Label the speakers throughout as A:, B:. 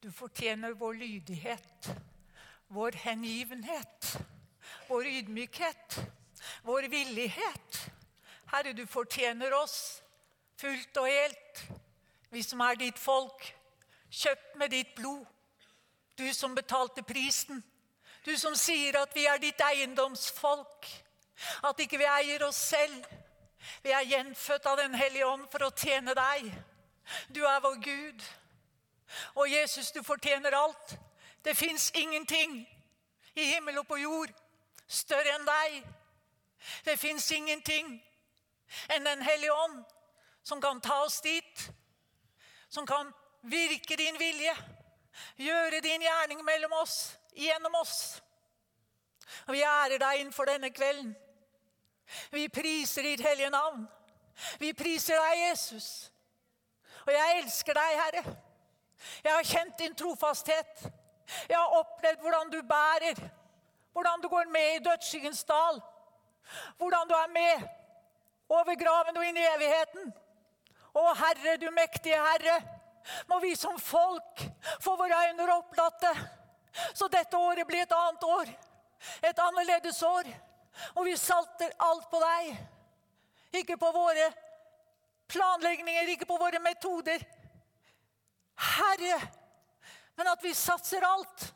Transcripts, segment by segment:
A: Du fortjener vår lydighet, vår hengivenhet, vår ydmykhet, vår villighet. Herre, du fortjener oss fullt og helt, vi som er ditt folk, kjøpt med ditt blod. Du som betalte prisen. Du som sier at vi er ditt eiendomsfolk. At ikke vi eier oss selv. Vi er gjenfødt av Den hellige ånd for å tjene deg. Du er vår Gud. Og Jesus, du fortjener alt. Det fins ingenting i himmel og på jord større enn deg. Det fins ingenting enn Den hellige ånd som kan ta oss dit. Som kan virke din vilje, gjøre din gjerning mellom oss, gjennom oss. Og Vi ærer deg innenfor denne kvelden. Vi priser ditt hellige navn. Vi priser deg, Jesus. Og jeg elsker deg, Herre. Jeg har kjent din trofasthet. Jeg har opplevd hvordan du bærer. Hvordan du går med i dødsskyggens dal. Hvordan du er med over graven og inn i evigheten. Å, Herre, du mektige Herre, må vi som folk få våre øyne opplatte, så dette året blir et annet år. Et annerledes år. Og vi salter alt på deg. Ikke på våre planlegninger, ikke på våre metoder. Herre, men at vi satser alt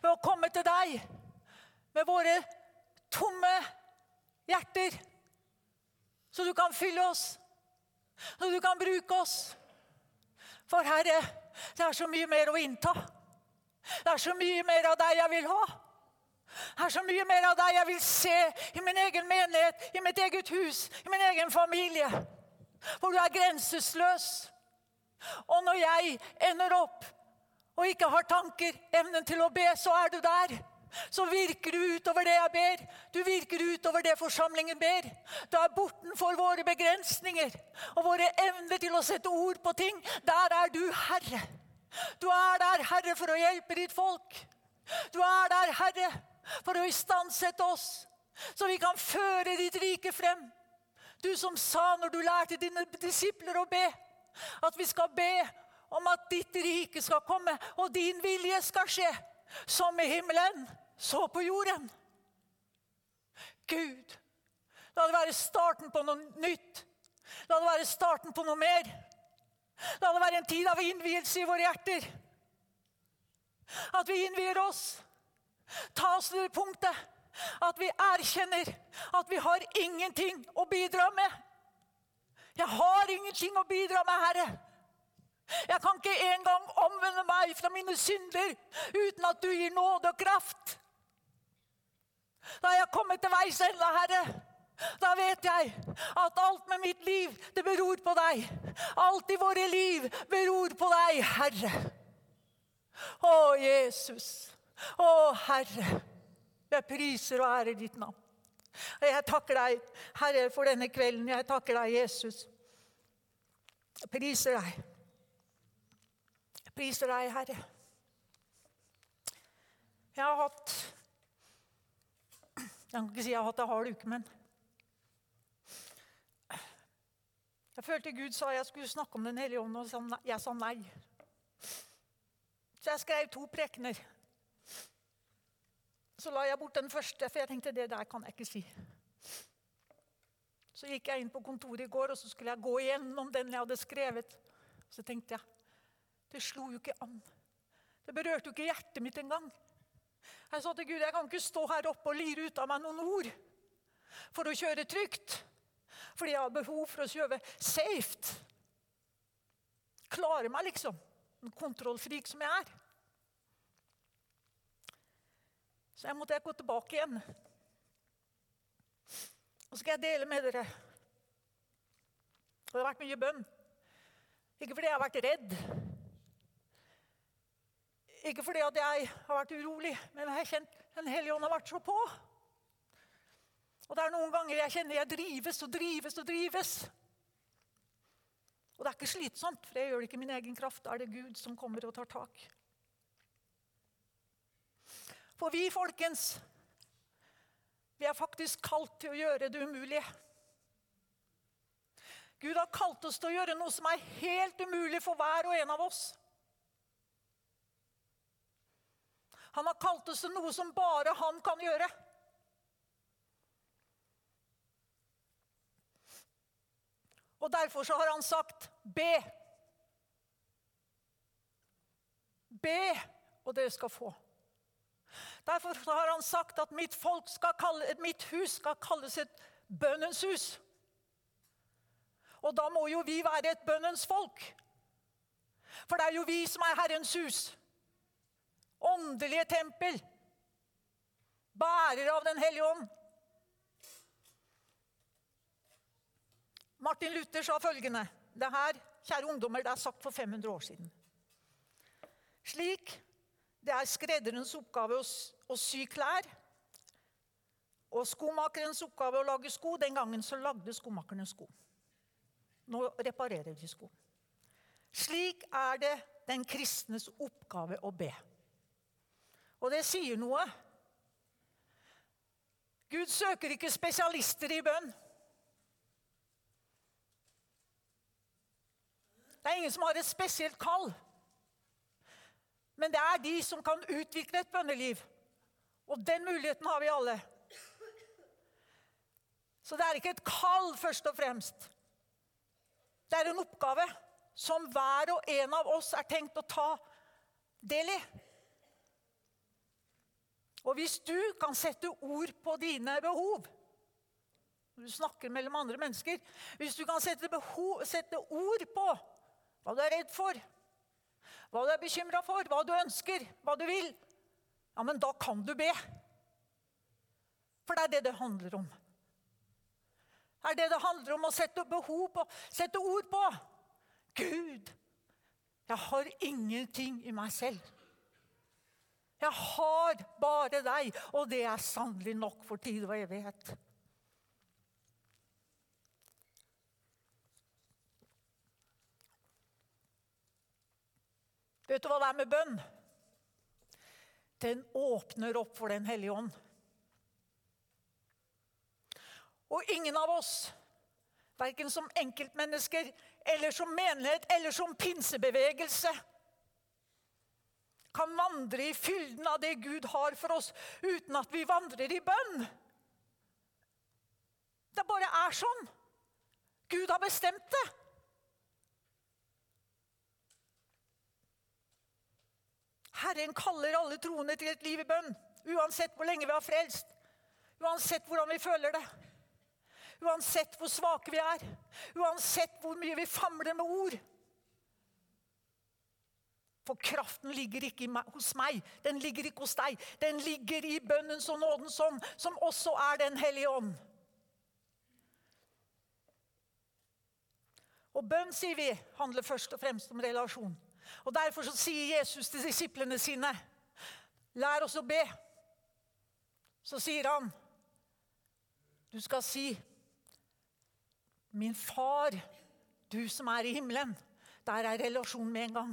A: ved å komme til deg med våre tomme hjerter, så du kan fylle oss, så du kan bruke oss. For Herre, det er så mye mer å innta. Det er så mye mer av deg jeg vil ha. Det er så mye mer av deg jeg vil se i min egen menighet, i mitt eget hus, i min egen familie. For du er grenseløs. Og når jeg ender opp og ikke har tanker, evnen til å be, så er du der. Så virker du utover det jeg ber. Du virker utover det forsamlingen ber. Du er bortenfor våre begrensninger og våre evner til å sette ord på ting. Der er du Herre. Du er der, Herre, for å hjelpe ditt folk. Du er der, Herre, for å istandsette oss, så vi kan føre ditt rike frem. Du som sa når du lærte dine disipler å be, at vi skal be om at ditt rike skal komme, og din vilje skal skje, som i himmelen, så på jorden. Gud, la det være starten på noe nytt. La det være starten på noe mer. La det være en tid av innvielse i våre hjerter. At vi innvier oss. Ta oss til det punktet at vi erkjenner at vi har ingenting å bidra med. Jeg har ingenting å bidra med, Herre. Jeg kan ikke engang omvende meg fra mine synder uten at du gir nåde og kraft. Da er jeg kommet til veis ende, Herre. Da vet jeg at alt med mitt liv, det beror på deg. Alt i våre liv beror på deg, Herre. Å, Jesus. Å, Herre. Jeg priser og ærer ditt navn. Jeg takker deg, Herre, for denne kvelden. Jeg takker deg, Jesus. Jeg priser deg. Jeg priser deg, Herre. Jeg har hatt Jeg kan ikke si jeg har hatt en hard uke, men Jeg følte Gud sa jeg skulle snakke om Den hellige ånd, og jeg sa nei. Så jeg skrev to prekener. Så la jeg bort den første, for jeg tenkte det der kan jeg ikke si. Så gikk jeg inn på kontoret i går og så skulle jeg gå igjennom den jeg hadde skrevet. Så tenkte jeg det slo jo ikke an. Det berørte jo ikke hjertet mitt engang. Jeg sa til Gud jeg kan ikke stå her oppe og lire ut av meg noen ord for å kjøre trygt. Fordi jeg har behov for å kjøre safe. Klare meg, liksom. En kontrollfrik som jeg er. Så jeg måtte gå tilbake igjen. Og så skal jeg dele med dere. Og det har vært mye bønn. Ikke fordi jeg har vært redd. Ikke fordi at jeg har vært urolig, men jeg har kjent Den hellige ånd har vært så på. Og det er noen ganger jeg kjenner jeg drives og drives og drives. Og det er ikke slitsomt, for jeg gjør det ikke i min egen kraft. Da er det Gud som kommer og tar tak. For vi, folkens, vi er faktisk kalt til å gjøre det umulige. Gud har kalt oss til å gjøre noe som er helt umulig for hver og en av oss. Han har kalt oss til noe som bare han kan gjøre. Og derfor så har han sagt be. Be, og dere skal få. Derfor har han sagt at mitt, kalle, mitt hus skal kalles et bønnens hus. Og da må jo vi være et bønnens folk. For det er jo vi som er Herrens hus. Åndelige tempel. Bærer av Den hellige ånd. Martin Luther sa følgende Det her, kjære ungdommer, det er sagt for 500 år siden. Slik det er skredderens oppgave å, sy klær og skomakerens oppgave å lage sko. Den gangen så lagde skomakerne sko. Nå reparerer de sko. Slik er det den kristnes oppgave å be. Og det sier noe. Gud søker ikke spesialister i bønn. Det er ingen som har et spesielt kall. Men det er de som kan utvikle et bønneliv. Og den muligheten har vi alle. Så det er ikke et kall, først og fremst. Det er en oppgave som hver og en av oss er tenkt å ta del i. Og hvis du kan sette ord på dine behov Du snakker mellom andre mennesker. Hvis du kan sette, behov, sette ord på hva du er redd for, hva du er bekymra for, hva du ønsker, hva du vil, ja, men da kan du be. For det er det det handler om Det er det det handler om å sette behov på, sette ord på. Gud, jeg har ingenting i meg selv. Jeg har bare deg, og det er sannelig nok for tid og evighet. Vet du hva det er med bønn? Den åpner opp for Den hellige ånd. Og ingen av oss, verken som enkeltmennesker eller som menighet eller som pinsebevegelse, kan vandre i fylden av det Gud har for oss, uten at vi vandrer i bønn. Det bare er sånn. Gud har bestemt det. Herren kaller alle troende til et liv i bønn, uansett hvor lenge vi har frelst, uansett hvordan vi føler det. Uansett hvor svake vi er, uansett hvor mye vi famler med ord. For kraften ligger ikke hos meg, den ligger ikke hos deg. Den ligger i bønnens og nådens ånd, som også er Den hellige ånd. Og bønn, sier vi, handler først og fremst om relasjon. Og Derfor så sier Jesus til disiplene sine, 'Lær oss å be'. Så sier han, 'Du skal si' Min far, du som er i himmelen. Der er relasjonen med en gang.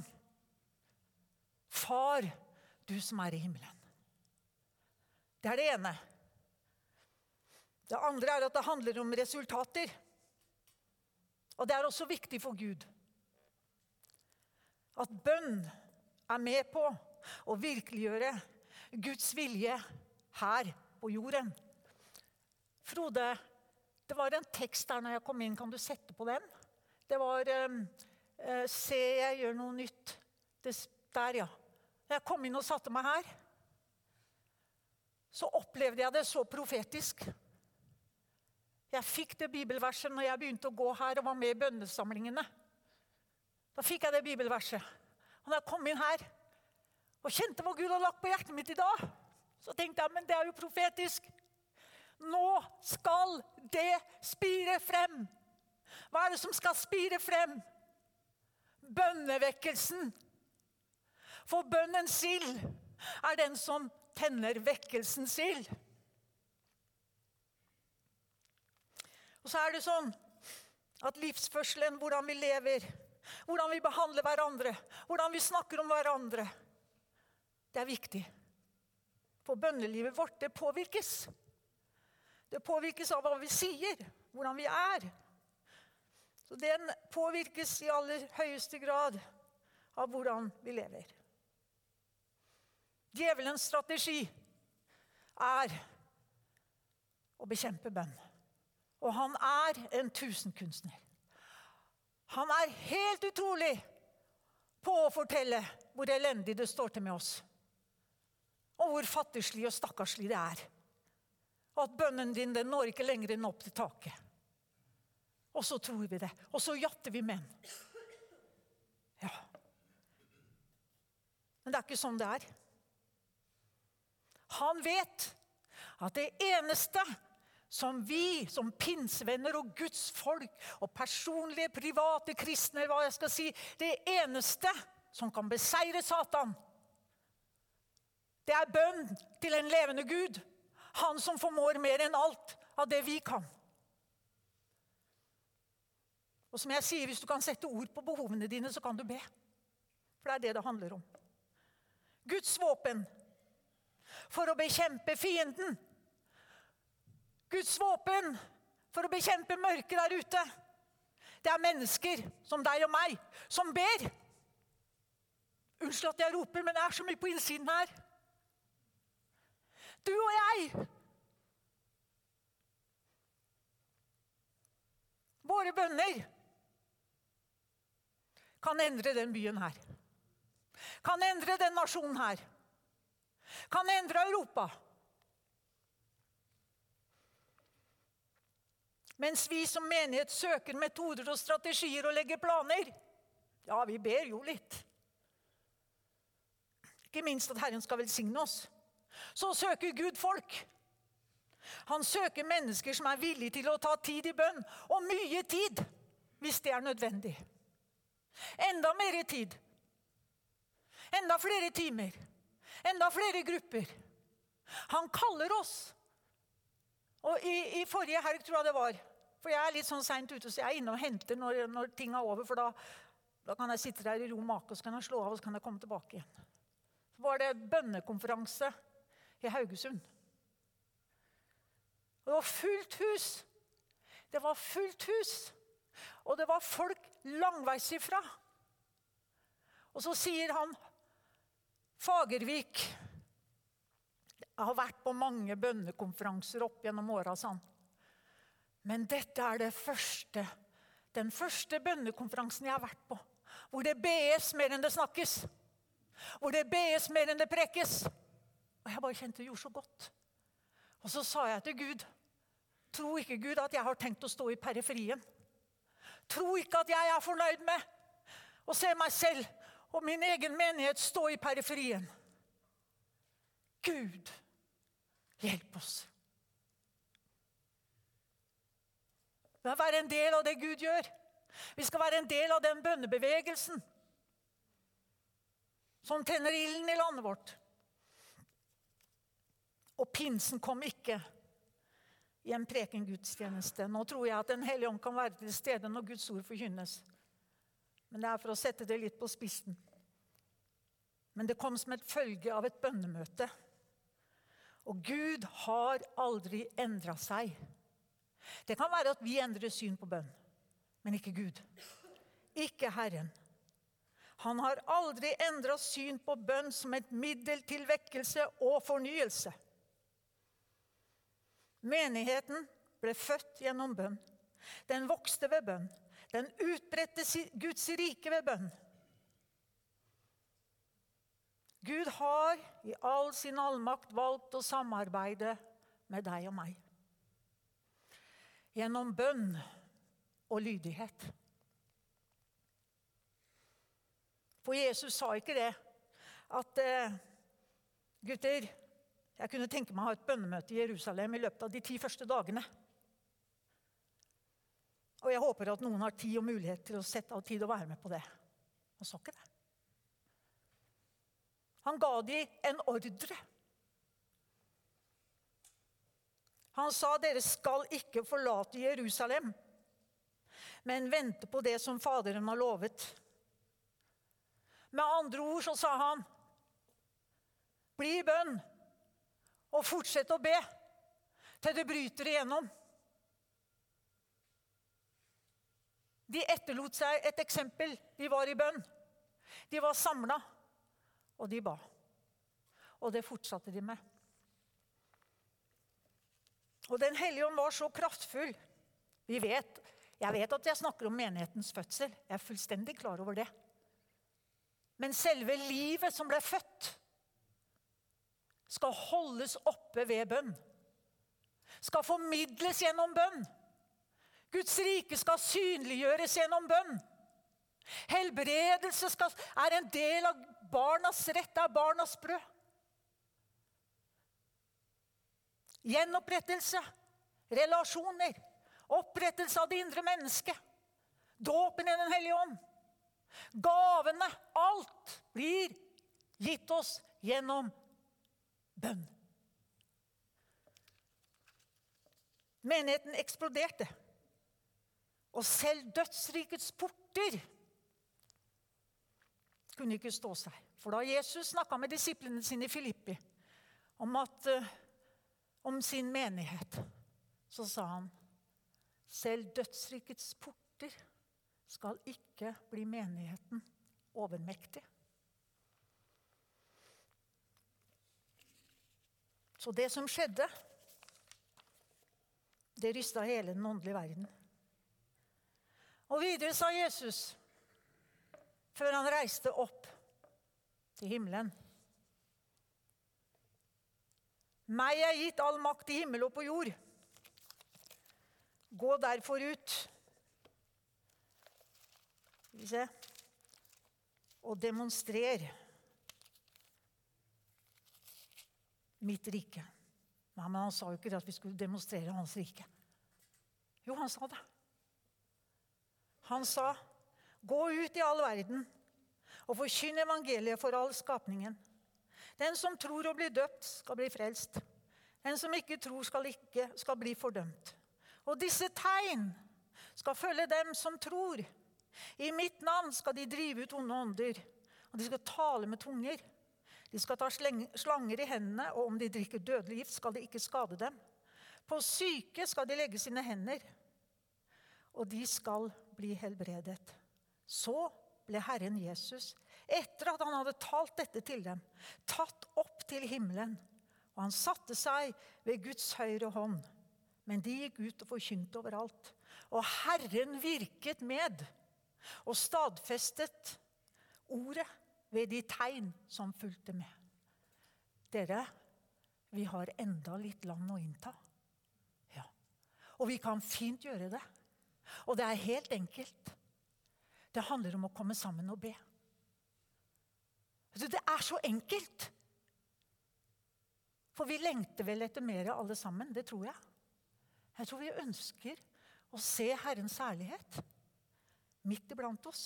A: Far, du som er i himmelen. Det er det ene. Det andre er at det handler om resultater. Og det er også viktig for Gud. At bønn er med på å virkeliggjøre Guds vilje her på jorden. Frode, det var en tekst der når jeg kom inn. Kan du sette på den? Det var um, uh, Se, jeg gjør noe nytt. Det, der, ja. Jeg kom inn og satte meg her, så opplevde jeg det så profetisk. Jeg fikk det bibelverset når jeg begynte å gå her og var med i bønnesamlingene. Da fikk jeg det bibelverset. Og når jeg kom inn her og kjente hva Gud hadde lagt på hjertet mitt i dag, så tenkte jeg men det er jo profetisk. Nå skal det spire frem. Hva er det som skal spire frem? Bønnevekkelsen. For bønnens ild er den som tenner vekkelsens ild. Og så er det sånn at livsførselen, hvordan vi lever, hvordan vi behandler hverandre, hvordan vi snakker om hverandre, det er viktig. For bønnelivet vårt, det påvirkes. Det påvirkes av hva vi sier, hvordan vi er. Så den påvirkes i aller høyeste grad av hvordan vi lever. Djevelens strategi er å bekjempe bønn. Og han er en tusenkunstner. Han er helt utrolig på å fortelle hvor elendig det står til med oss. Og hvor fattigslig og stakkarslig det er. Og at bønnen din den når ikke lenger enn opp til taket. Og så tror vi det. Og så jatter vi menn. Ja. Men det er ikke sånn det er. Han vet at det eneste som vi som pinsevenner og Guds folk og personlige, private kristne, hva jeg skal si, det eneste som kan beseire Satan, det er bønn til en levende Gud. Han som formår mer enn alt av det vi kan. Og som jeg sier, Hvis du kan sette ord på behovene dine, så kan du be. For det er det det handler om. Guds våpen for å bekjempe fienden. Guds våpen for å bekjempe mørket der ute. Det er mennesker som deg og meg som ber. Unnskyld at jeg roper, men det er så mye på innsiden her. Du og jeg. Våre bønner kan endre den byen her. Kan endre den nasjonen her. Kan endre Europa. Mens vi som menighet søker metoder og strategier og legger planer. Ja, vi ber jo litt. Ikke minst at Herren skal velsigne oss. Så søker Gud folk. Han søker mennesker som er villige til å ta tid i bønn, og mye tid hvis det er nødvendig. Enda mer tid. Enda flere timer. Enda flere grupper. Han kaller oss. Og i, i forrige helg, tror jeg det var For jeg er litt sånn seint ute, så jeg er inne og henter når, når ting er over. For da, da, kan jeg sitte der i ro make, og så kan jeg slå av og så kan jeg komme tilbake igjen. Så var det bønnekonferanse i Haugesund. Og det var fullt hus. Det var fullt hus. Og det var folk langveis ifra. Og så sier han Fagervik Jeg har vært på mange bønnekonferanser opp gjennom åra, sa han. Men dette er første, den første bønnekonferansen jeg har vært på. Hvor det bes mer enn det snakkes. Hvor det bes mer enn det prekes. Og jeg bare kjente det gjorde så godt. Og så sa jeg til Gud Tro ikke, Gud, at jeg har tenkt å stå i periferien. Tro ikke at jeg er fornøyd med å se meg selv og min egen menighet stå i periferien. Gud, hjelp oss. Vi skal være en del av det Gud gjør. Vi skal være en del av den bønnebevegelsen som tenner ilden i landet vårt. Og pinsen kom ikke i en prekengudstjeneste. Nå tror jeg at Den hellige ånd kan være til stede når Guds ord forkynnes. Men det er for å sette det litt på spissen. Men det kom som et følge av et bønnemøte. Og Gud har aldri endra seg. Det kan være at vi endrer syn på bønn, men ikke Gud. Ikke Herren. Han har aldri endra syn på bønn som et middel til vekkelse og fornyelse. Menigheten ble født gjennom bønn. Den vokste ved bønn. Den utbredte Guds rike ved bønn. Gud har i all sin allmakt valgt å samarbeide med deg og meg. Gjennom bønn og lydighet. For Jesus sa ikke det at eh, gutter jeg kunne tenke meg å ha et bønnemøte i Jerusalem i løpet av de ti første dagene. Og jeg håper at noen har tid og mulighet til å sette av tid og være med på det. Han sa ikke det. Han ga dem en ordre. Han sa dere skal ikke forlate Jerusalem, men vente på det som Faderen har lovet. Med andre ord så sa han, bli i bønn og fortsett å be til det bryter igjennom. De etterlot seg et eksempel. De var i bønn. De var samla, og de ba. Og det fortsatte de med. Og Den hellige ånd var så kraftfull. Vi vet, jeg vet at jeg snakker om menighetens fødsel. Jeg er fullstendig klar over det. Men selve livet som ble født, skal holdes oppe ved bønn. Skal formidles gjennom bønn. Guds rike skal synliggjøres gjennom bønn. Helbredelse skal, er en del av barnas rett, det er barnas brød. Gjenopprettelse, relasjoner, opprettelse av det indre mennesket. Dåpen i Den hellige ånd. Gavene, alt blir gitt oss gjennom bønn. Menigheten eksploderte. Og selv dødsrikets porter kunne ikke stå seg. For da Jesus snakka med disiplene sine i Filippi om, at, uh, om sin menighet, så sa han selv dødsrikets porter skal ikke bli menigheten overmektig. Så det som skjedde, det rysta hele den åndelige verden. Og videre sa Jesus, før han reiste opp til himmelen Meg er gitt all makt i himmel og på jord. Gå derfor ut Skal vi se og demonstrer mitt rike. Nei, men Han sa jo ikke at vi skulle demonstrere hans rike. Jo, han sa det. Han sa, 'Gå ut i all verden og forkynn evangeliet for all skapningen.' 'Den som tror og blir døpt, skal bli frelst.' 'Den som ikke tror, skal, ikke, skal bli fordømt.' 'Og disse tegn skal følge dem som tror.' 'I mitt navn skal de drive ut onde ånder, og de skal tale med tunger.' De skal ta slanger i hendene, og om de drikker dødelig gift, skal det ikke skade dem. På syke skal de legge sine hender, og de skal bli helbredet. Så ble Herren Jesus, etter at han hadde talt dette til dem, tatt opp til himmelen. Og han satte seg ved Guds høyre hånd. Men de gikk ut og forkynte overalt. Og Herren virket med og stadfestet ordet ved de tegn som fulgte med. Dere, vi har enda litt land å innta. Ja. Og vi kan fint gjøre det. Og det er helt enkelt. Det handler om å komme sammen og be. Det er så enkelt! For vi lengter vel etter mer alle sammen. Det tror jeg. Jeg tror vi ønsker å se Herrens herlighet midt iblant oss.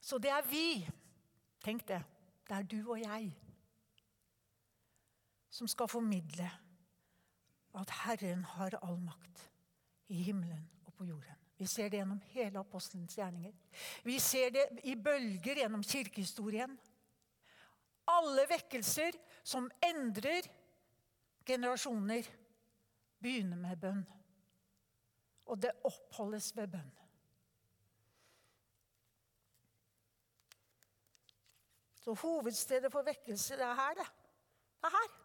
A: Så det er vi, tenk det, det er du og jeg, som skal formidle at Herren har all makt i himmelen og på jorden. Vi ser det gjennom hele apostelens gjerninger. Vi ser det i bølger gjennom kirkehistorien. Alle vekkelser som endrer generasjoner, begynner med bønn. Og det oppholdes ved bønn. Så hovedstedet for vekkelse, det er her, det. Det er her.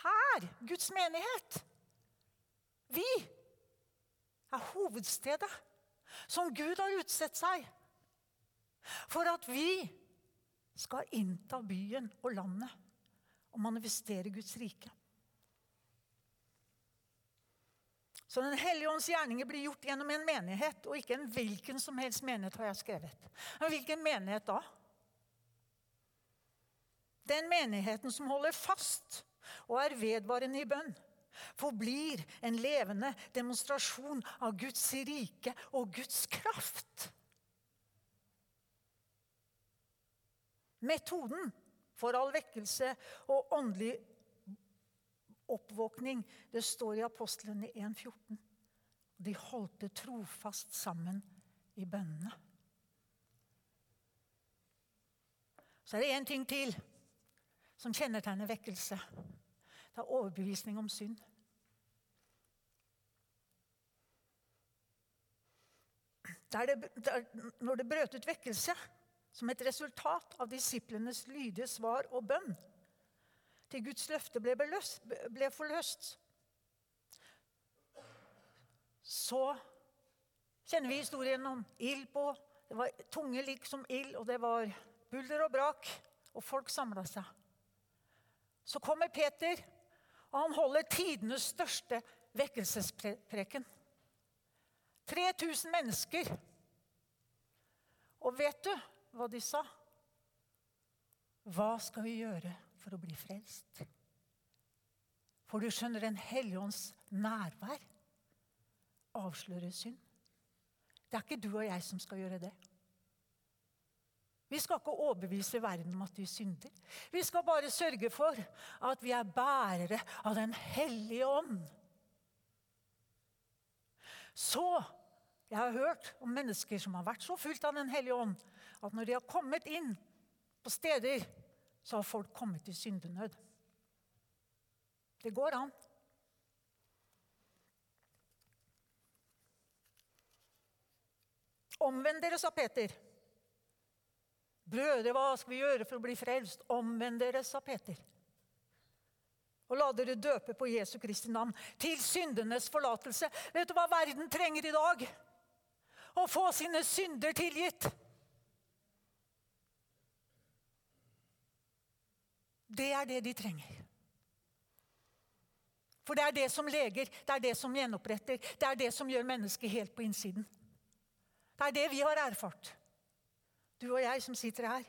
A: Her! Guds menighet. Vi er hovedstedet som Gud har utsett seg for at vi skal innta byen og landet og manifestere Guds rike. Så Den hellige ånds gjerninger blir gjort gjennom en menighet, og ikke en hvilken som helst menighet. har jeg skrevet. Men hvilken menighet da? Den menigheten som holder fast og er vedvarende i bønn, forblir en levende demonstrasjon av Guds rike og Guds kraft. Metoden for all vekkelse og åndelig oppvåkning det står i apostlene 1,14. De holdt det trofast sammen i bønnene. Så er det én ting til som kjennetegner vekkelse. Det er overbevisning om synd. Der det, der, når det brøt ut vekkelse, som et resultat av disiplenes lydige svar og bønn til Guds løfte ble, beløst, ble forløst, så kjenner vi historien om ild på. Det var tunge lik som ild, og det var bulder og brak, og folk samla seg. Så kommer Peter, og han holder tidenes største vekkelsespreken. 3000 mennesker. Og vet du hva de sa? Hva skal vi gjøre for å bli frelst? For du skjønner, Den hellige ånds nærvær avslører synd. Det er ikke du og jeg som skal gjøre det. Vi skal ikke overbevise verden om at vi synder. Vi skal bare sørge for at vi er bærere av Den hellige ånd. Så Jeg har hørt om mennesker som har vært så fullt av Den hellige ånd at når de har kommet inn på steder, så har folk kommet i syndenød. Det går an. Omvend dere, sa Peter. Brødre, hva skal vi gjøre for å bli frelst? Omvend dere, sa Peter. Og la dere døpe på Jesu Kristi navn til syndenes forlatelse. Vet du hva verden trenger i dag? Å få sine synder tilgitt. Det er det de trenger. For det er det som leger, det er det som gjenoppretter, det er det som gjør mennesket helt på innsiden. Det er det vi har erfart du og jeg som sitter her.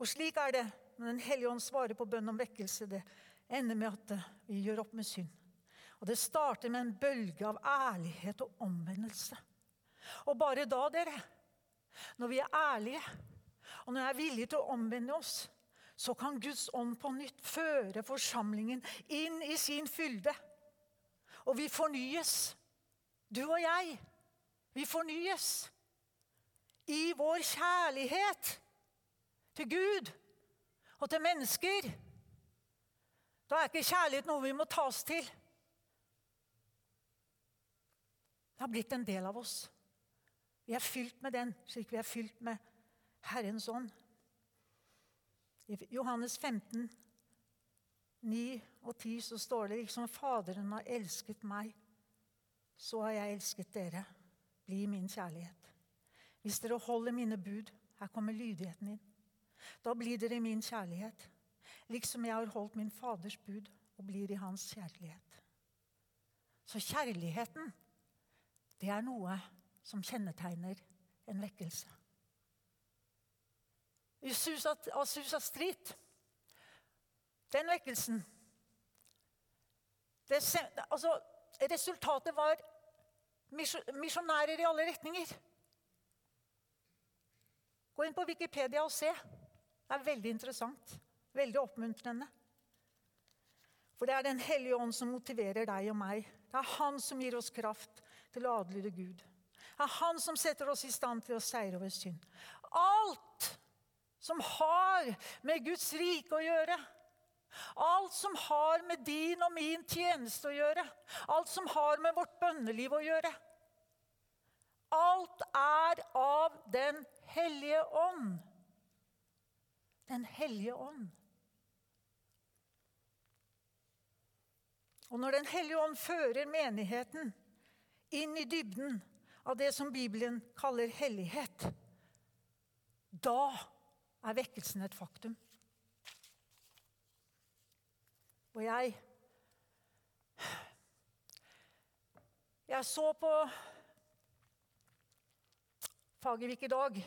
A: Og slik er det når Den hellige ånd svarer på bønn om vekkelse. Det ender med at vi gjør opp med synd. Og Det starter med en bølge av ærlighet og omvendelse. Og bare da, dere, når vi er ærlige, og når vi er villige til å omvende oss, så kan Guds ånd på nytt føre forsamlingen inn i sin fylde. Og vi fornyes. Du og jeg. Vi fornyes i vår kjærlighet til Gud og til mennesker. Da er ikke kjærlighet noe vi må ta oss til. Det har blitt en del av oss. Vi er fylt med den, slik vi er fylt med Herrens ånd. I Johannes 15, 9 og 10 så står det liksom Faderen har elsket meg, så har jeg elsket dere. Bli min kjærlighet. Hvis dere holder mine bud, her kommer lydigheten inn, da blir dere min kjærlighet, liksom jeg har holdt min Faders bud og blir i hans kjærlighet. Så kjærligheten, det er noe som kjennetegner en vekkelse. I Susa Street den vekkelsen det, altså, Resultatet var misjonærer i alle retninger. Gå inn på Wikipedia og se. Det er veldig interessant. Veldig oppmuntrende. For det er Den hellige ånd som motiverer deg og meg. Det er Han som gir oss kraft til å adlyde Gud. Det er Han som setter oss i stand til å seire over synd. Alt som har med Guds rike å gjøre, Alt som har med din og min tjeneste å gjøre. Alt som har med vårt bønneliv å gjøre. Alt er av Den hellige ånd. Den hellige ånd. Og når Den hellige ånd fører menigheten inn i dybden av det som Bibelen kaller hellighet, da er vekkelsen et faktum. Og jeg Jeg så på Fagervik i dag.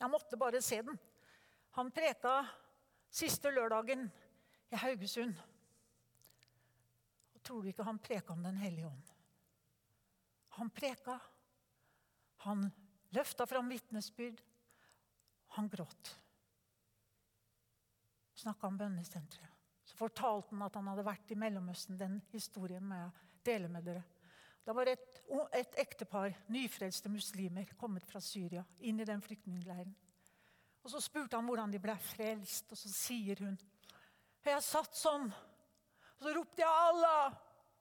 A: Jeg måtte bare se den. Han preka siste lørdagen i Haugesund. Og tror du ikke han preka om Den hellige ånd? Han preka. Han løfta fram vitnesbyrd. Han gråt. Snakka om bønnesenteret. Så fortalte han at han hadde vært i Mellomøsten. Den historien må jeg dele med dere. Da var et, et ektepar, nyfrelste muslimer, kommet fra Syria inn i den flyktningleiren. Og Så spurte han hvordan de ble frelst, og så sier hun Jeg satt sånn, og så ropte jeg 'Allah!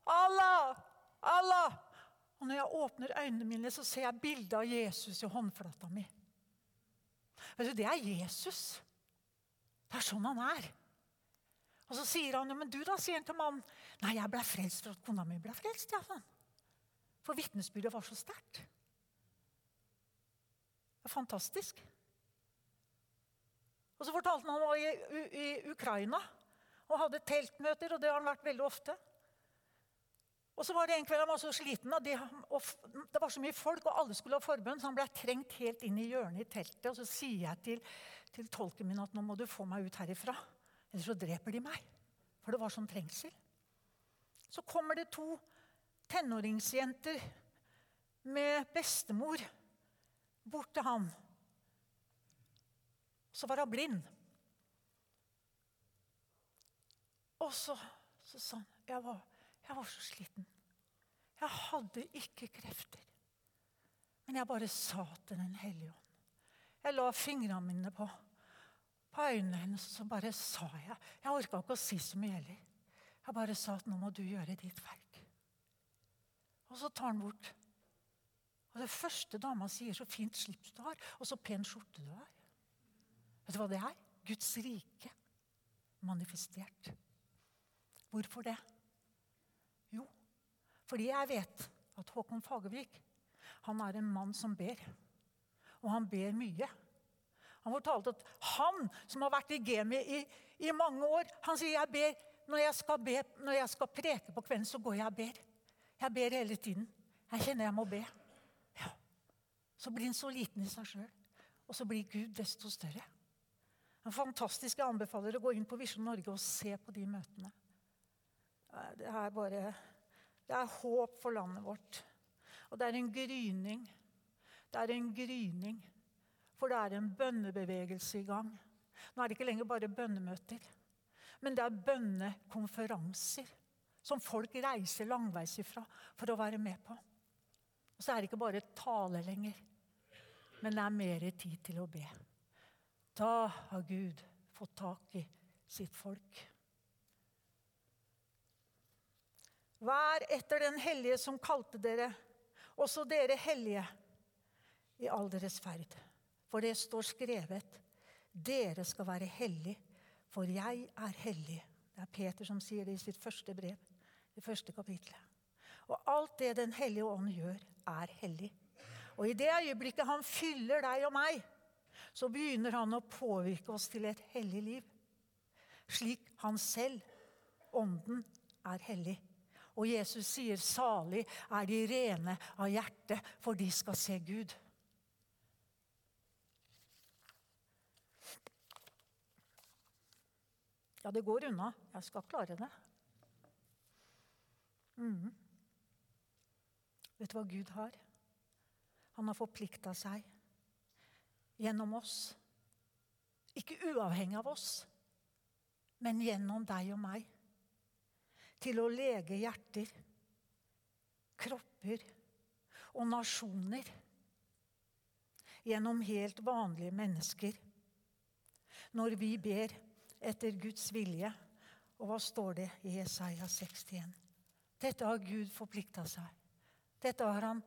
A: Allah!' Allah! Og når jeg åpner øynene mine, så ser jeg bildet av Jesus i håndflata mi. Vet du, Det er Jesus. Det er sånn han er. Og så sier han, ja, men du da, sier han til mannen. Nei, jeg ble frelst for at kona mi ble frelst. Ja, sånn. For vitnesbyrdet var så sterkt. Det er fantastisk. Og så fortalte han han var i, i, Ukraina og hadde teltmøter, og det har han vært veldig ofte. Og så var det En kveld han var så sliten, og det, og det var så mye folk, og alle skulle ha forbønn, så han ble trengt helt inn i hjørnet i teltet. Og så sier jeg til, til tolken min at nå må du få meg ut herifra, ellers så dreper de meg. For det var sånn trengsel. Så kommer det to tenåringsjenter med bestemor bort til han. Så var hun blind. Og så, så sa han jeg var jeg var så sliten. Jeg hadde ikke krefter. Men jeg bare sa til Den hellige ånd. Jeg la fingrene mine på, på øynene hennes, og så bare sa jeg Jeg orka ikke å si så mye heller. Jeg bare sa at nå må du gjøre ditt verk. Og så tar han bort. Og det første dama sier, så fint slips du har, og så pen skjorte du har. Vet du hva det er? Guds rike manifestert. Hvorfor det? Jo, Fordi jeg vet at Håkon Fagervik han er en mann som ber. Og han ber mye. Han fortalte at han som har vært i Gemi i, i mange år Han sier jeg ber når jeg, skal be, når jeg skal preke på kvelden, så går jeg og ber. Jeg ber hele tiden. Jeg kjenner jeg må be. Ja. Så blir han så liten i seg sjøl. Og så blir Gud desto større. Er fantastisk. Jeg anbefaler å gå inn på Visjon Norge og se på de møtene. Det er bare det er håp for landet vårt. Og det er en gryning. Det er en gryning. For det er en bønnebevegelse i gang. Nå er det ikke lenger bare bønnemøter, men det er bønnekonferanser som folk reiser langveis ifra for å være med på. Og så er det ikke bare tale lenger, men det er mer tid til å be. Da har Gud fått tak i sitt folk. Vær etter den hellige som kalte dere, også dere hellige, i all deres ferd. For det står skrevet, dere skal være hellige, for jeg er hellig. Det er Peter som sier det i sitt første brev, det første kapitlet. Og alt det Den hellige ånd gjør, er hellig. Og i det øyeblikket han fyller deg og meg, så begynner han å påvirke oss til et hellig liv. Slik han selv, Ånden, er hellig. Og Jesus sier, 'Salig er de rene av hjerte, for de skal se Gud'. Ja, det går unna. Jeg skal klare det. Mm. Vet du hva Gud har? Han har forplikta seg gjennom oss. Ikke uavhengig av oss, men gjennom deg og meg til å lege hjerter, kropper og nasjoner gjennom helt vanlige mennesker. Når vi ber etter Guds vilje. Og hva står det i Jesaja 61? Dette har Gud forplikta seg. Dette har han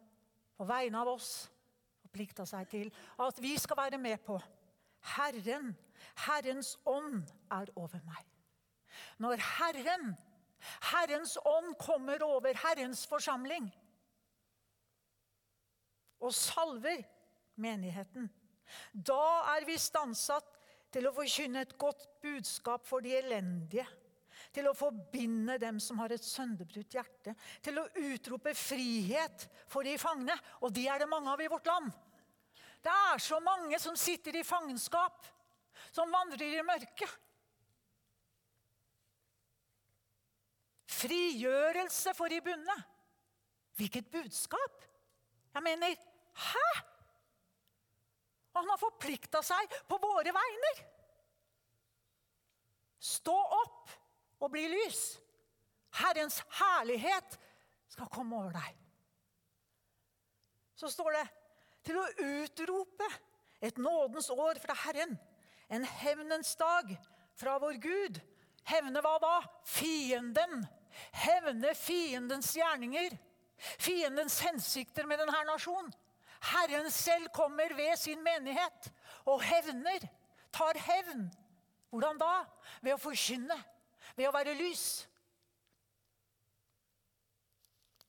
A: på vegne av oss forplikta seg til at vi skal være med på. Herren, Herrens ånd, er over meg. Når Herren Herrens ånd kommer over Herrens forsamling og salver menigheten. Da er vi stansatt til å forkynne et godt budskap for de elendige. Til å forbinde dem som har et sønderbrutt hjerte. Til å utrope frihet for de fangne. Og de er det mange av i vårt land. Det er så mange som sitter i fangenskap, som vandrer i mørket. Frigjørelse for de bundne. Hvilket budskap! Jeg mener Hæ?! Han har forplikta seg på våre vegner. Stå opp og bli lys. Herrens herlighet skal komme over deg. Så står det til å utrope et nådens år fra Herren, en hevnens dag fra vår Gud. Hevne hva da? Fienden hevne fiendens gjerninger. fiendens hensikter med denne nasjonen. Herren selv kommer ved sin menighet og hevner, tar hevn. Hvordan da? Ved å forkynne, ved å være lys.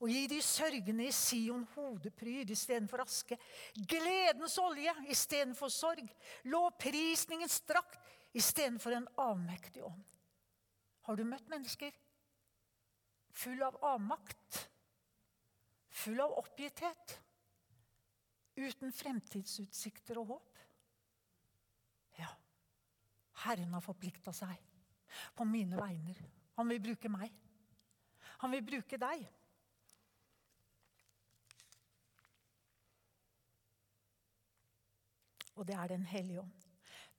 A: Og gi de sørgende i Sion hodepryd istedenfor aske. Gledens olje istedenfor sorg. Lovprisningens drakt istedenfor en avmektig ånd. Har du møtt mennesker full av avmakt? Full av oppgitthet? Uten fremtidsutsikter og håp? Ja, Herren har forplikta seg på mine vegner. Han vil bruke meg. Han vil bruke deg. Og det er Den hellige ånd.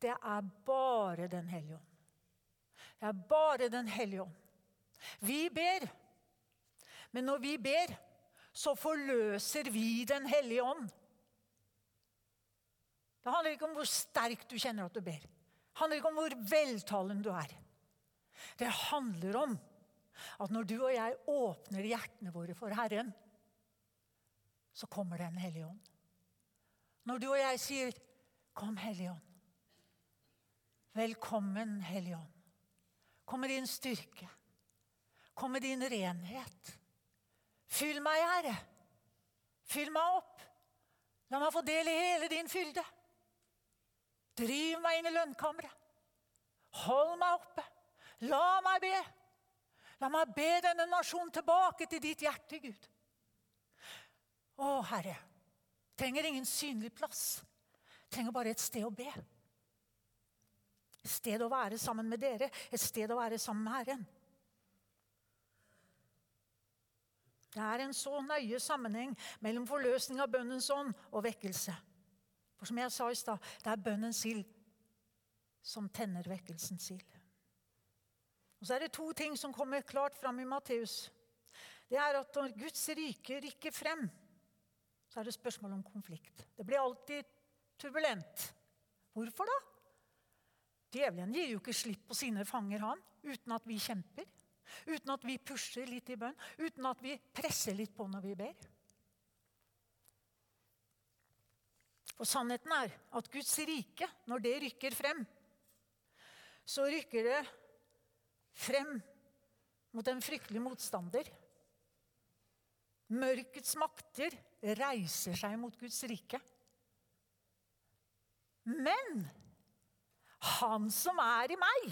A: Det er bare Den hellige ånd. Det er bare Den hellige ånd. Vi ber, men når vi ber, så forløser vi Den hellige ånd. Det handler ikke om hvor sterkt du kjenner at du ber. Det handler ikke om hvor veltalen du er. Det handler om at når du og jeg åpner hjertene våre for Herren, så kommer Den hellige ånd. Når du og jeg sier 'Kom, Hellige ånd'. Velkommen, Hellige ånd. Kom med din styrke. Kom med din renhet. Fyll meg, Herre. Fyll meg opp. La meg få del i hele din fylde. Driv meg inn i lønnkammeret. Hold meg oppe. La meg be. La meg be denne nasjonen tilbake til ditt hjerte, Gud. Å, Herre. Trenger ingen synlig plass. Trenger bare et sted å be. Et sted å være sammen med dere, et sted å være sammen med Herren. Det er en så nøye sammenheng mellom forløsning av bønnens ånd og vekkelse. For som jeg sa i stad, det er bønnens ild som tenner vekkelsens ild. Og Så er det to ting som kommer klart fram i Matteus. Det er at når Guds rike rykker frem, så er det spørsmål om konflikt. Det blir alltid turbulent. Hvorfor da? Djevelen gir jo ikke slipp på sine fanger, han, uten at vi kjemper. Uten at vi pusher litt i bønn, uten at vi presser litt på når vi ber. For sannheten er at Guds rike, når det rykker frem, så rykker det frem mot en fryktelig motstander. Mørkets makter reiser seg mot Guds rike. Men han som er i meg,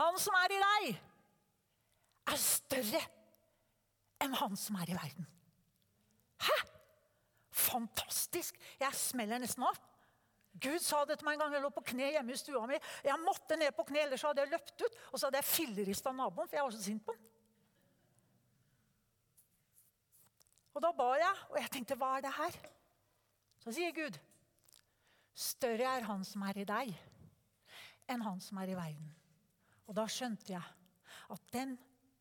A: han som er i deg, er større enn han som er i verden. Hæ? Fantastisk! Jeg smeller nesten av. Gud sa det til meg en gang jeg lå på kne hjemme i stua mi. Jeg måtte ned på kne, ellers hadde jeg løpt ut. Og så hadde jeg fillerista naboen, for jeg var så sint på den. Og da ba jeg, og jeg tenkte, hva er det her? Så sier Gud, Større er han som er i deg, enn han som er i verden. Og da skjønte jeg at den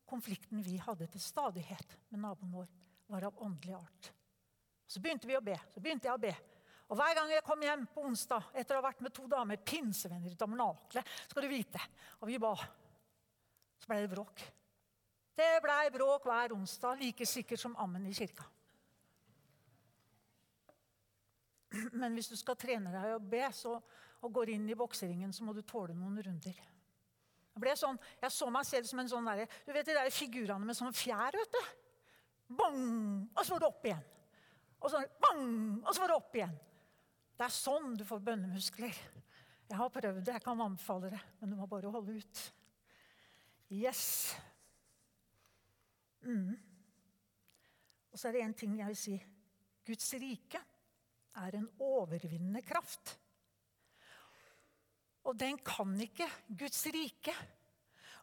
A: konflikten vi hadde til stadighet med naboen vår, var av åndelig art. Så begynte vi å be. Så begynte jeg å be. Og Hver gang jeg kom hjem på onsdag etter å ha vært med to damer, pinsevenner i Tabernakelet, skal du vite, og vi ba, så ble det bråk. Det blei bråk hver onsdag, like sikkert som ammen i kirka. Men hvis du skal trene deg å be så, og går inn i bokseringen, så må du tåle noen runder. Jeg, sånn, jeg så meg selv som en sånn der, du vet de der figurene med sånn fjær. vet du? Bang! Og så var det opp igjen. Og så, bang! Og så var det opp igjen. Det er sånn du får bønnemuskler. Jeg har prøvd det, jeg kan anbefale det, men du må bare holde ut. Yes. Mm. Og så er det én ting jeg vil si. Guds rike er en overvinnende kraft. Og den kan ikke Guds rike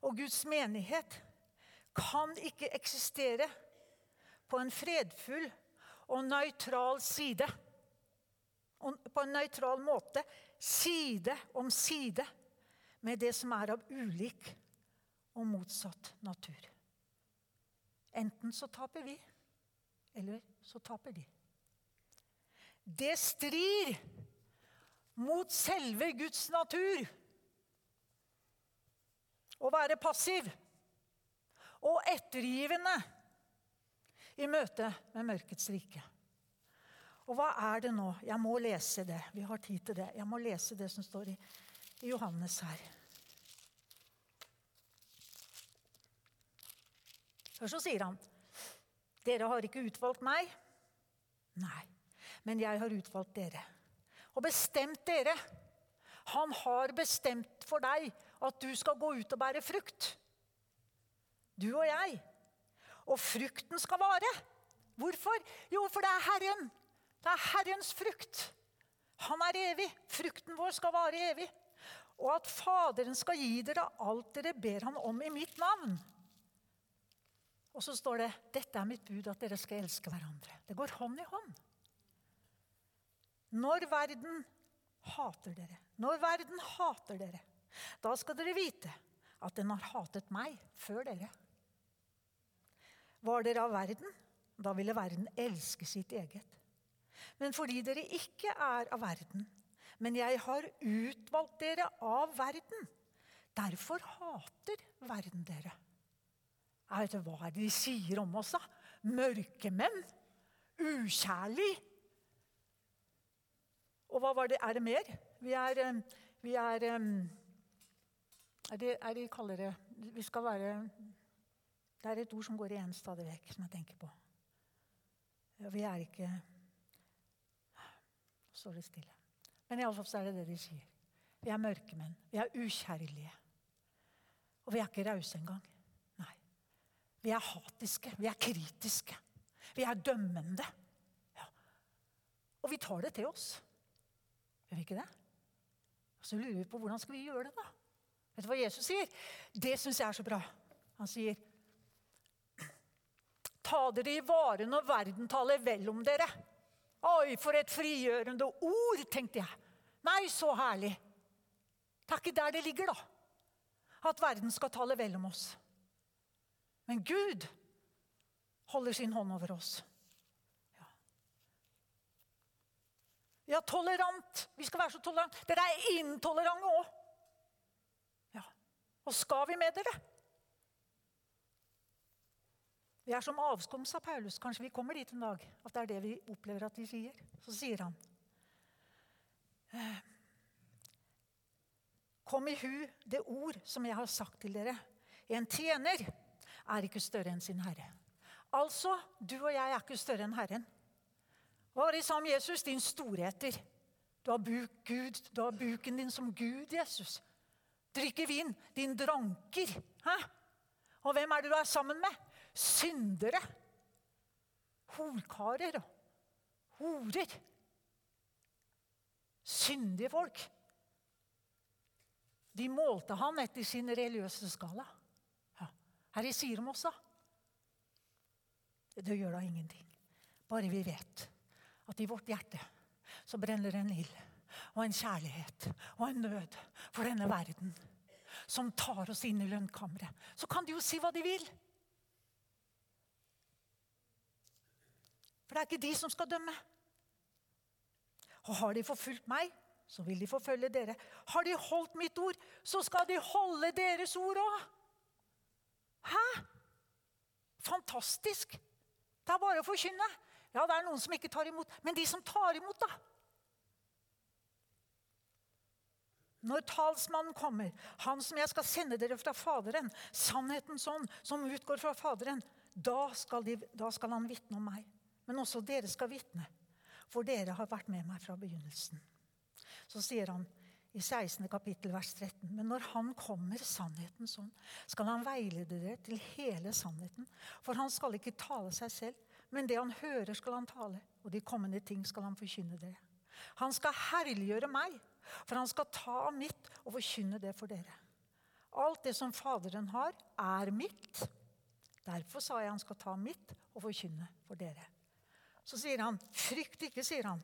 A: og Guds menighet kan ikke eksistere på en fredfull og nøytral side. På en nøytral måte, side om side, med det som er av ulik og motsatt natur. Enten så taper vi, eller så taper de. Det strir mot selve Guds natur. Å være passiv og ettergivende i møte med mørkets rike. Og hva er det nå? Jeg må lese det. Vi har tid til det. Jeg må lese det som står i, i Johannes her. Først så sier han, 'Dere har ikke utvalgt meg.' Nei, men jeg har utvalgt dere. Og bestemt dere. Han har bestemt for deg at du skal gå ut og bære frukt. Du og jeg. Og frukten skal vare. Hvorfor? Jo, for det er Herren. Det er Herrens frukt. Han er evig. Frukten vår skal vare evig. Og at Faderen skal gi dere alt dere ber han om i mitt navn. Og så står det dette er mitt bud, at dere skal elske hverandre. Det går hånd i hånd. Når verden hater dere, når verden hater dere, da skal dere vite at den har hatet meg før dere. Var dere av verden, da ville verden elske sitt eget. Men fordi dere ikke er av verden, men jeg har utvalgt dere av verden, derfor hater verden dere. Jeg vet ikke hva de sier om oss, da? Mørkemenn? Ukjærlig? Og hva var det, er det mer? Vi er, vi er er det, er det kaller det Vi skal være Det er et ord som går igjen stadig vekk, som jeg tenker på. Vi er ikke Så står det stille. Men iallfall så er det det de sier. Vi er mørkemenn. Vi er ukjærlige. Og vi er ikke rause engang. Vi er hatiske, vi er kritiske, vi er dømmende. Ja. Og vi tar det til oss. Gjør vi ikke det? Og så lurer vi på hvordan skal vi gjøre det, da? Vet du hva Jesus sier? Det syns jeg er så bra. Han sier Ta dere i vare når verden taler vel om dere. Oi, for et frigjørende ord, tenkte jeg. Nei, så herlig. Det er ikke der det ligger, da. At verden skal tale vel om oss. Men Gud holder sin hånd over oss. Ja, ja tolerant. Vi skal være så tolerante. Dere er intolerante òg. Ja. Og skal vi med dere? Vi er som avskum, sa Paulus. Kanskje vi kommer dit en dag. At det er det vi opplever at vi sier. Så sier han «Eh, Kom i hu det ord som jeg har sagt til dere. En tjener er ikke større enn sin herre. Altså, du og jeg er ikke større enn Herren. Hva var det sa om Jesus? Din storheter. Du har, buk, Gud, du har buken din som Gud, Jesus. Drikker vin. Din dranker. Hæ? Og hvem er det du er sammen med? Syndere. Horkarer og horer. Syndige folk. De målte han etter sin religiøse skala. Ja. Her i sier da? Det gjør da ingenting. Bare vi vet at i vårt hjerte så brenner en ild og en kjærlighet og en nød for denne verden som tar oss inn i lønnkammeret. Så kan de jo si hva de vil. For det er ikke de som skal dømme. Og har de forfulgt meg, så vil de forfølge dere. Har de holdt mitt ord, så skal de holde deres ord òg. Hæ? Fantastisk! Det er bare å forkynne. Ja, det er noen som ikke tar imot. Men de som tar imot, da? Når talsmannen kommer, han som jeg skal sende dere fra Faderen, sannheten sånn, som utgår fra Faderen, da skal, de, da skal han vitne om meg. Men også dere skal vitne, for dere har vært med meg fra begynnelsen. Så sier han, i 16. kapittel, vers 13. Men når Han kommer, sannheten sånn, skal Han veilede dere til hele sannheten. For Han skal ikke tale seg selv, men det Han hører, skal Han tale. Og de kommende ting skal Han forkynne dere. Han skal herliggjøre meg, for Han skal ta av mitt og forkynne det for dere. Alt det som Faderen har, er mitt. Derfor sa jeg han skal ta mitt og forkynne for dere. Så sier han, 'Frykt ikke', sier han.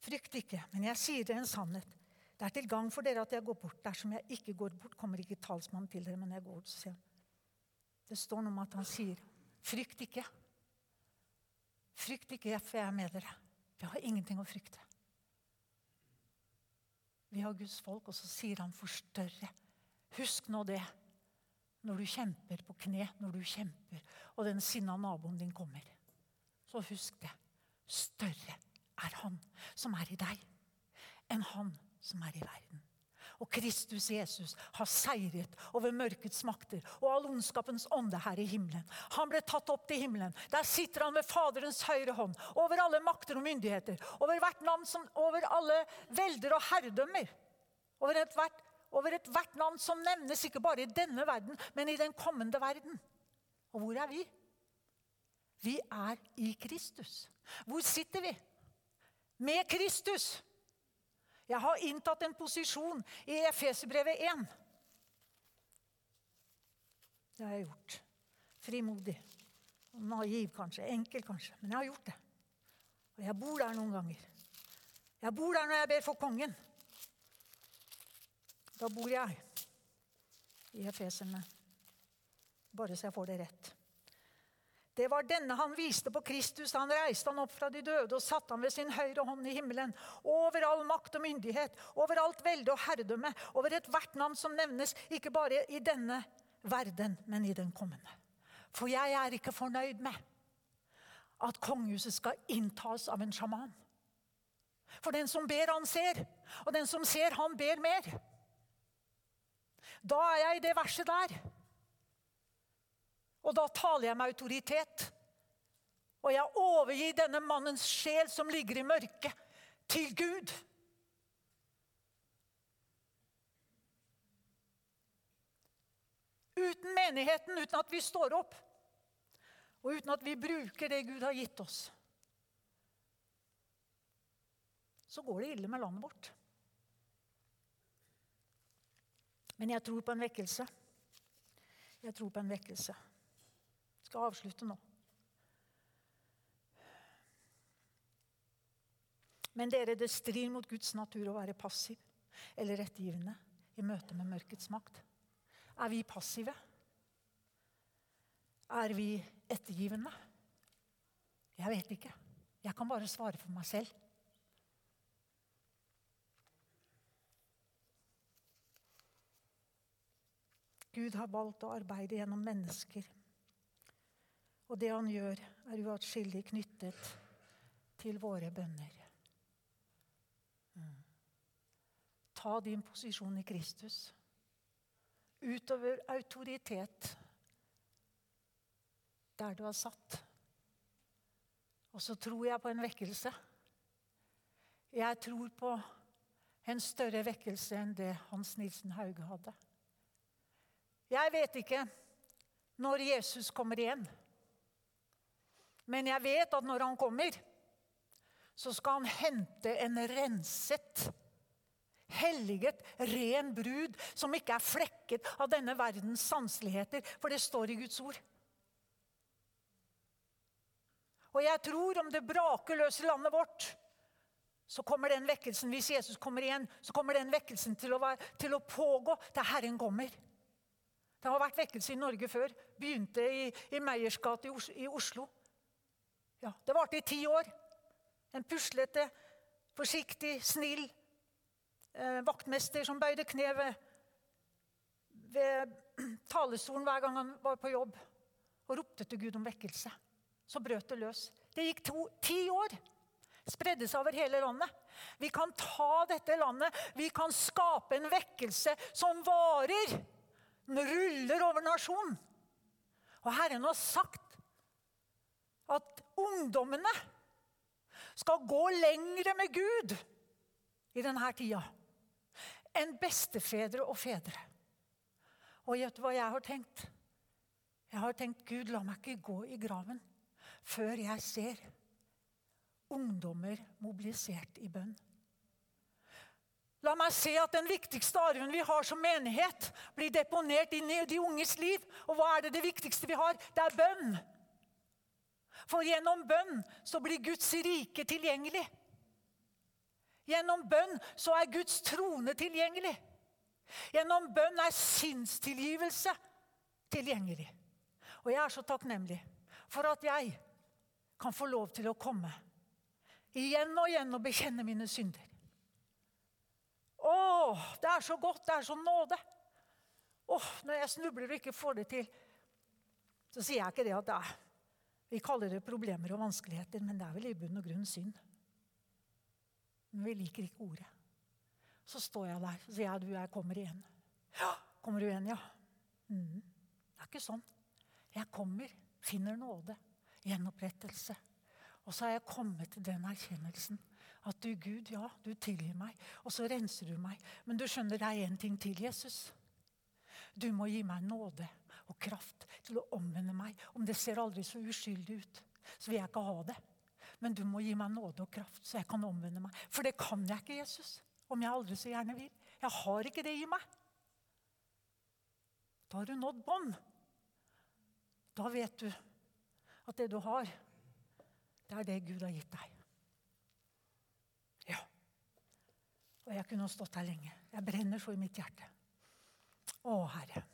A: Frykt ikke, men jeg sier dere en sannhet. Det er til gang for dere at jeg går bort. Dersom jeg ikke går bort, kommer ikke talsmannen til dere. men jeg går så Det står noe om at han sier, 'Frykt ikke'. Frykt ikke, for jeg er med dere. Vi har ingenting å frykte. Vi har Guds folk, og så sier han 'for større'. Husk nå det. når du kjemper på kne, når du kjemper, og den sinna naboen din kommer. Så husk det. Større er Han som er i deg, enn han som er i verden. Og Kristus Jesus har seiret over mørkets makter og all ondskapens ånde her i himmelen. Han ble tatt opp til himmelen. Der sitter han ved Faderens høyre hånd, over alle makter og myndigheter, over hvert navn som, over alle velder og herredømmer. Over ethvert over ethvert navn som nevnes, ikke bare i denne verden, men i den kommende verden. Og hvor er vi? Vi er i Kristus. Hvor sitter vi? Med Kristus. Jeg har inntatt en posisjon i Efeserbrevet 1. Det har jeg gjort. Frimodig. Naiv kanskje. Enkel kanskje. Men jeg har gjort det. Og jeg bor der noen ganger. Jeg bor der når jeg ber for kongen. Da bor jeg i Efeserne. Bare så jeg får det rett. Det var denne han viste på Kristus. Han reiste han opp fra de døde og satte han ved sin høyre hånd i himmelen. Over all makt og myndighet, over alt velde og herredømme, over ethvert navn som nevnes, ikke bare i denne verden, men i den kommende. For jeg er ikke fornøyd med at kongehuset skal inntas av en sjaman. For den som ber, han ser. Og den som ser, han ber mer. Da er jeg i det verset der. Og da taler jeg med autoritet. Og jeg overgir denne mannens sjel som ligger i mørket, til Gud. Uten menigheten, uten at vi står opp, og uten at vi bruker det Gud har gitt oss, så går det ille med landet vårt. Men jeg tror på en vekkelse. Jeg tror på en vekkelse skal avslutte nå. Men dere, det strir mot Guds natur å være passiv eller rettgivende i møte med mørkets makt. Er vi passive? Er vi ettergivende? Jeg vet ikke. Jeg kan bare svare for meg selv. Gud har valgt å arbeide gjennom mennesker og det han gjør, er uatskillelig knyttet til våre bønner. Mm. Ta din posisjon i Kristus. Utover autoritet der du er satt. Og så tror jeg på en vekkelse. Jeg tror på en større vekkelse enn det Hans Nilsen Hauge hadde. Jeg vet ikke når Jesus kommer igjen. Men jeg vet at når han kommer, så skal han hente en renset, helliget, ren brud som ikke er flekket av denne verdens sanseligheter, for det står i Guds ord. Og jeg tror om det braker løs i landet vårt, så kommer den vekkelsen hvis Jesus kommer igjen, så kommer den vekkelsen til å, være, til å pågå til Herren kommer. Det har vært vekkelse i Norge før. Begynte i, i Meyers gate i Oslo. Ja, Det varte i ti år. En puslete, forsiktig, snill eh, vaktmester som bøyde kne ved, ved talerstolen hver gang han var på jobb og ropte til Gud om vekkelse. Så brøt det løs. Det gikk to, ti år. Spredde seg over hele landet. Vi kan ta dette landet, vi kan skape en vekkelse som varer. Den ruller over nasjonen. Og Herren har sagt at ungdommene skal gå lengre med Gud i denne tida enn bestefedre og fedre. Og vet du hva jeg har tenkt? Jeg har tenkt Gud, la meg ikke gå i graven før jeg ser ungdommer mobilisert i bønn. La meg se at den viktigste arven vi har som menighet, blir deponert inn i de unges liv. Og hva er det det viktigste vi har? Det er bønn. For gjennom bønn så blir Guds rike tilgjengelig. Gjennom bønn så er Guds trone tilgjengelig. Gjennom bønn er sinnstilgivelse tilgjengelig. Og jeg er så takknemlig for at jeg kan få lov til å komme igjen og igjen og bekjenne mine synder. Å, det er så godt, det er så nåde. Åh, når jeg snubler og ikke får det til, så sier jeg ikke det at det er Vi kaller det problemer og vanskeligheter, men det er vel i bunn og grunn synd. Men vi liker ikke ordet. Så står jeg der og sier jeg, du, jeg kommer igjen. Ja, kommer du igjen, ja? Mm. Det er ikke sånn. Jeg kommer, finner nåde, gjenopprettelse. Og så har jeg kommet til den erkjennelsen at du, Gud, ja, du tilgir meg. Og så renser du meg. Men du skjønner, det er én ting til, Jesus. Du må gi meg nåde og kraft til å omvende meg. Om det ser aldri så uskyldig ut, så vil jeg ikke ha det. Men du må gi meg nåde og kraft, så jeg kan omvende meg. For det kan jeg ikke, Jesus. Om jeg aldri så gjerne vil. Jeg har ikke det i meg. Da har du nådd bånd. Da vet du at det du har, det er det Gud har gitt deg. Ja. Og jeg kunne stått her lenge. Jeg brenner så i mitt hjerte. Å, Herre.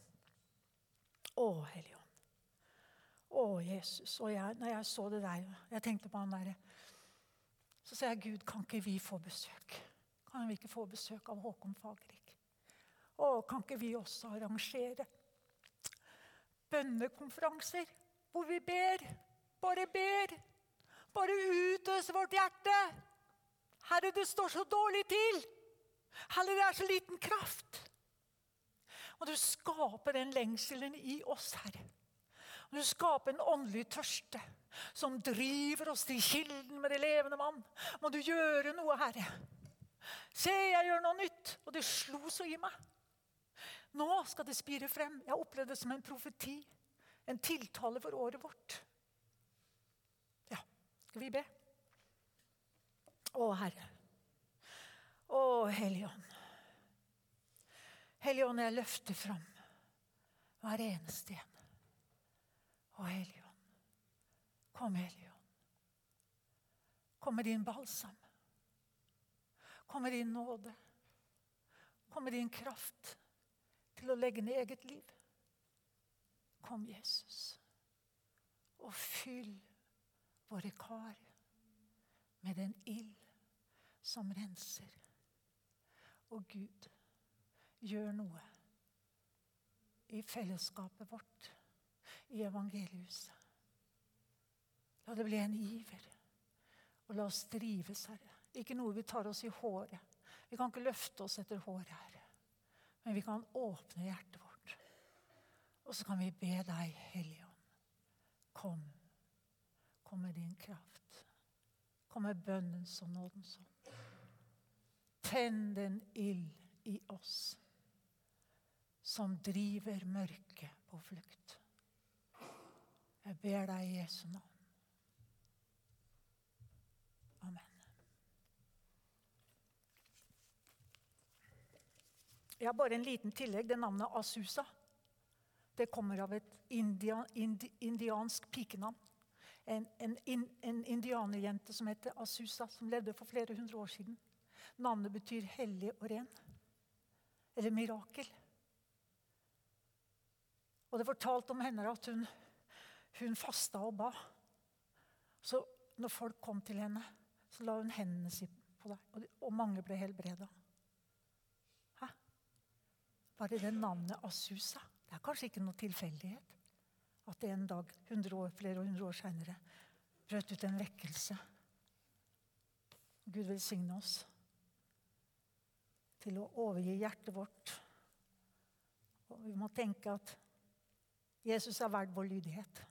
A: Å, Hellige Ånd. Å, Jesus. Og jeg, når jeg så det der, jeg tenkte på han derre Så sa jeg, Gud, kan ikke vi få besøk? Kan vi ikke få besøk av Håkon Fagervik? Å, kan ikke vi også arrangere bønnekonferanser hvor vi ber? Bare ber. Bare utøs vårt hjerte. Herre, det står så dårlig til. Herre, det er så liten kraft. Og du skaper den lengselen i oss, Herre. Og du skaper en åndelig tørste som driver oss til kilden med det levende vann. Må du gjøre noe, Herre. Se, jeg gjør noe nytt. Og det slo så i meg. Nå skal det spire frem. Jeg opplevde det som en profeti. En tiltale for året vårt. Ja, skal vi be? Å, Herre. Å, Hellige Ånd. Hellige Ånd, jeg løfter fram hver eneste en. Å, Hellige Ånd. Kom, Hellige Ånd. Kom med din balsam. Kom med din nåde. Kom med din kraft til å legge ned eget liv. Kom, Jesus, og fyll våre kar med den ild som renser. Og Gud, gjør noe i fellesskapet vårt, i evangeliehuset. La det bli en iver. Og la oss drives, Herre. Ikke noe vi tar oss i håret. Vi kan ikke løfte oss etter håret, Herre. Men vi kan åpne hjertet vårt. Og så kan vi be deg, Hellige Ånd, kom. Kom med din kraft. Kom med bønnens og nådens ånd. Tenn den ild i oss som driver mørket på flukt. Jeg ber deg i Jesu navn. Amen. Jeg har bare en liten tillegg. Det navnet Asusa det kommer av et india, indi, indiansk pikenavn. En, en, en indianerjente som heter Asusa, som levde for flere hundre år siden. Navnet betyr hellig og ren. Eller mirakel. Og det fortalte om henne at hun, hun fasta og ba. Så når folk kom til henne, så la hun hendene sine på deg, og, og mange ble helbreda. Hæ? Bare det navnet Asusa. Det er kanskje ikke noe tilfeldighet at det en dag, år, flere hundre år seinere, brøt ut en vekkelse. Gud velsigne oss til å overgi hjertet vårt. Og vi må tenke at Jesus er verd vår lydighet.